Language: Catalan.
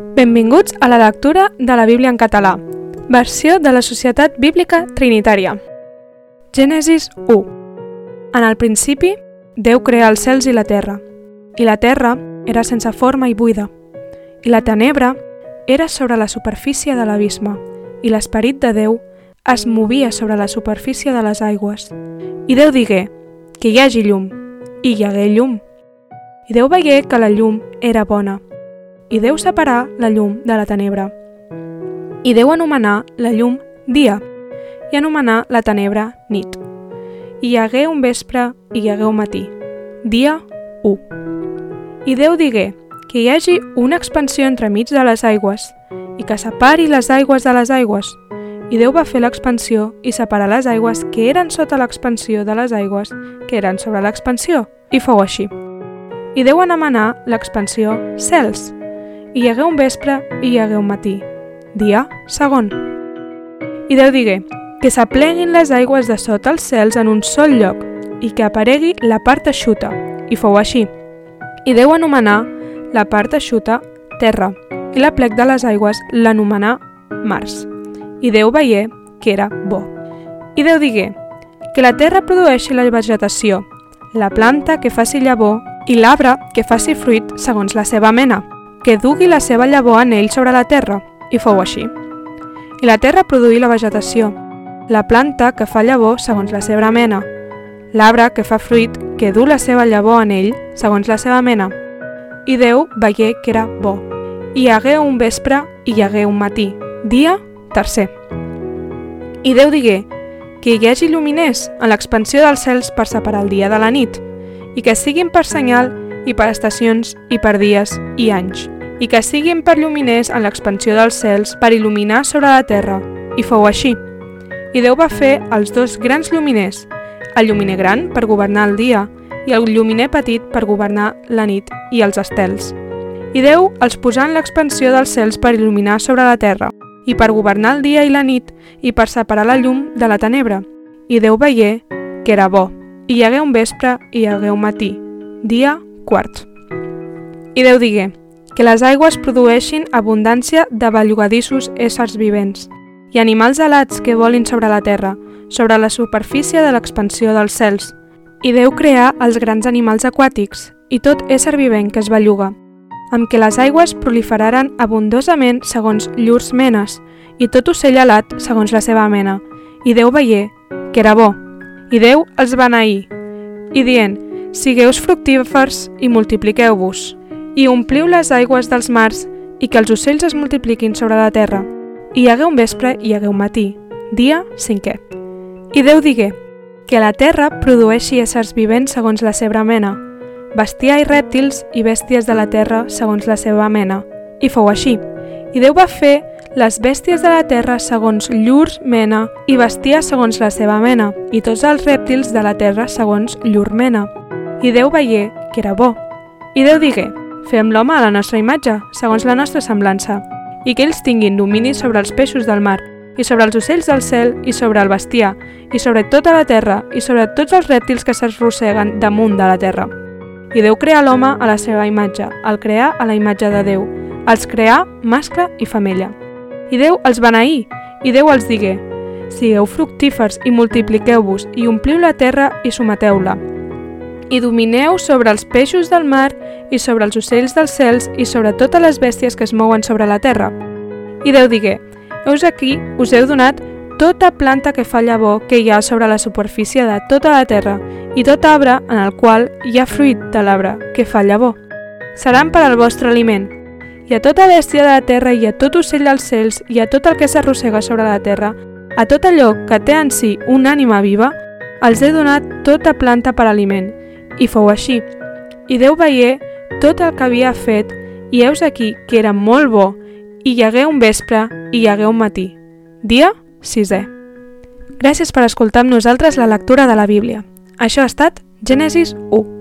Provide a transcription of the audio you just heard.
Benvinguts a la lectura de la Bíblia en català, versió de la Societat Bíblica Trinitària. Gènesis 1 En el principi, Déu crea els cels i la terra, i la terra era sense forma i buida, i la tenebra era sobre la superfície de l'abisme, i l'esperit de Déu es movia sobre la superfície de les aigües. I Déu digué, que hi hagi llum, i hi hagué llum. I Déu veié que la llum era bona, i Déu separà la llum de la tenebra. I Déu anomenà la llum dia i anomenà la tenebra nit. I hi hagué un vespre i hi hagué un matí. Dia 1. I Déu digué que hi hagi una expansió entremig de les aigües i que separi les aigües de les aigües. I Déu va fer l'expansió i separar les aigües que eren sota l'expansió de les aigües que eren sobre l'expansió. I fou així. I Déu anomenà l'expansió cels hi hagué un vespre i hi hagué un matí. Dia segon. I Déu digué, que s'apleguin les aigües de sota els cels en un sol lloc i que aparegui la part eixuta, i fou així. I Déu anomenà la part eixuta terra, i la plec de les aigües l'anomenà mars. I Déu veié que era bo. I Déu digué, que la terra produeixi la vegetació, la planta que faci llavor i l'arbre que faci fruit segons la seva mena, que dugui la seva llavor en ell sobre la terra, i fou així. I la terra produí la vegetació, la planta que fa llavor segons la seva mena, l'arbre que fa fruit que du la seva llavor en ell segons la seva mena. I Déu veié que era bo. Hi hagué un vespre i hi hagué un matí, dia tercer. I Déu digué que hi hagi lluminers en l'expansió dels cels per separar el dia de la nit, i que siguin per senyal i per estacions i per dies i anys, i que siguin per lluminers en l'expansió dels cels per il·luminar sobre la terra. I fou així. I Déu va fer els dos grans lluminers, el lluminer gran per governar el dia i el lluminer petit per governar la nit i els estels. I Déu els posà en l'expansió dels cels per il·luminar sobre la terra, i per governar el dia i la nit, i per separar la llum de la tenebra. I Déu veié que era bo. I hi hagué un vespre i hi hagué un matí, dia quart. I Déu digué que les aigües produeixin abundància de bellugadissos éssers vivents i animals alats que volin sobre la terra, sobre la superfície de l'expansió dels cels. I Déu creà els grans animals aquàtics i tot ésser vivent que es belluga, amb què les aigües proliferaren abundosament segons llurs menes i tot ocell alat segons la seva mena. I Déu veié que era bo. I Déu els beneí, i dient, Sigueus fructífers i multipliqueu-vos, i ompliu les aigües dels mars i que els ocells es multipliquin sobre la terra. I hi hagué un vespre i hi hagué un matí, dia cinquè. I Déu digué que la terra produeixi éssers vivents segons la seva mena, bestiar i rèptils i bèsties de la terra segons la seva mena. I fou així. I Déu va fer les bèsties de la terra segons llurs mena i bestiar segons la seva mena, i tots els rèptils de la terra segons llur mena. I Déu veié que era bo. I Déu digué, fem l'home a la nostra imatge, segons la nostra semblança, i que ells tinguin domini sobre els peixos del mar, i sobre els ocells del cel, i sobre el bestiar, i sobre tota la terra, i sobre tots els rèptils que s'arrosseguen damunt de la terra. I Déu creà l'home a la seva imatge, el creà a la imatge de Déu, els creà mascle i femella. I Déu els beneí, i Déu els digué, sigueu fructífers i multipliqueu-vos, i ompliu la terra i someteu-la, i domineu sobre els peixos del mar i sobre els ocells dels cels i sobre totes les bèsties que es mouen sobre la terra. I Déu digué, Heus aquí us heu donat tota planta que fa llavor que hi ha sobre la superfície de tota la terra i tot arbre en el qual hi ha fruit de l'arbre que fa llavor. Seran per al vostre aliment. I a tota bèstia de la terra i a tot ocell dels cels i a tot el que s'arrossega sobre la terra, a tot allò que té en si una ànima viva, els he donat tota planta per aliment i fou així. I Déu veié tot el que havia fet, i heus aquí que era molt bo, i hi hagué un vespre i hi hagué un matí. Dia sisè. Gràcies per escoltar amb nosaltres la lectura de la Bíblia. Això ha estat Gènesis 1.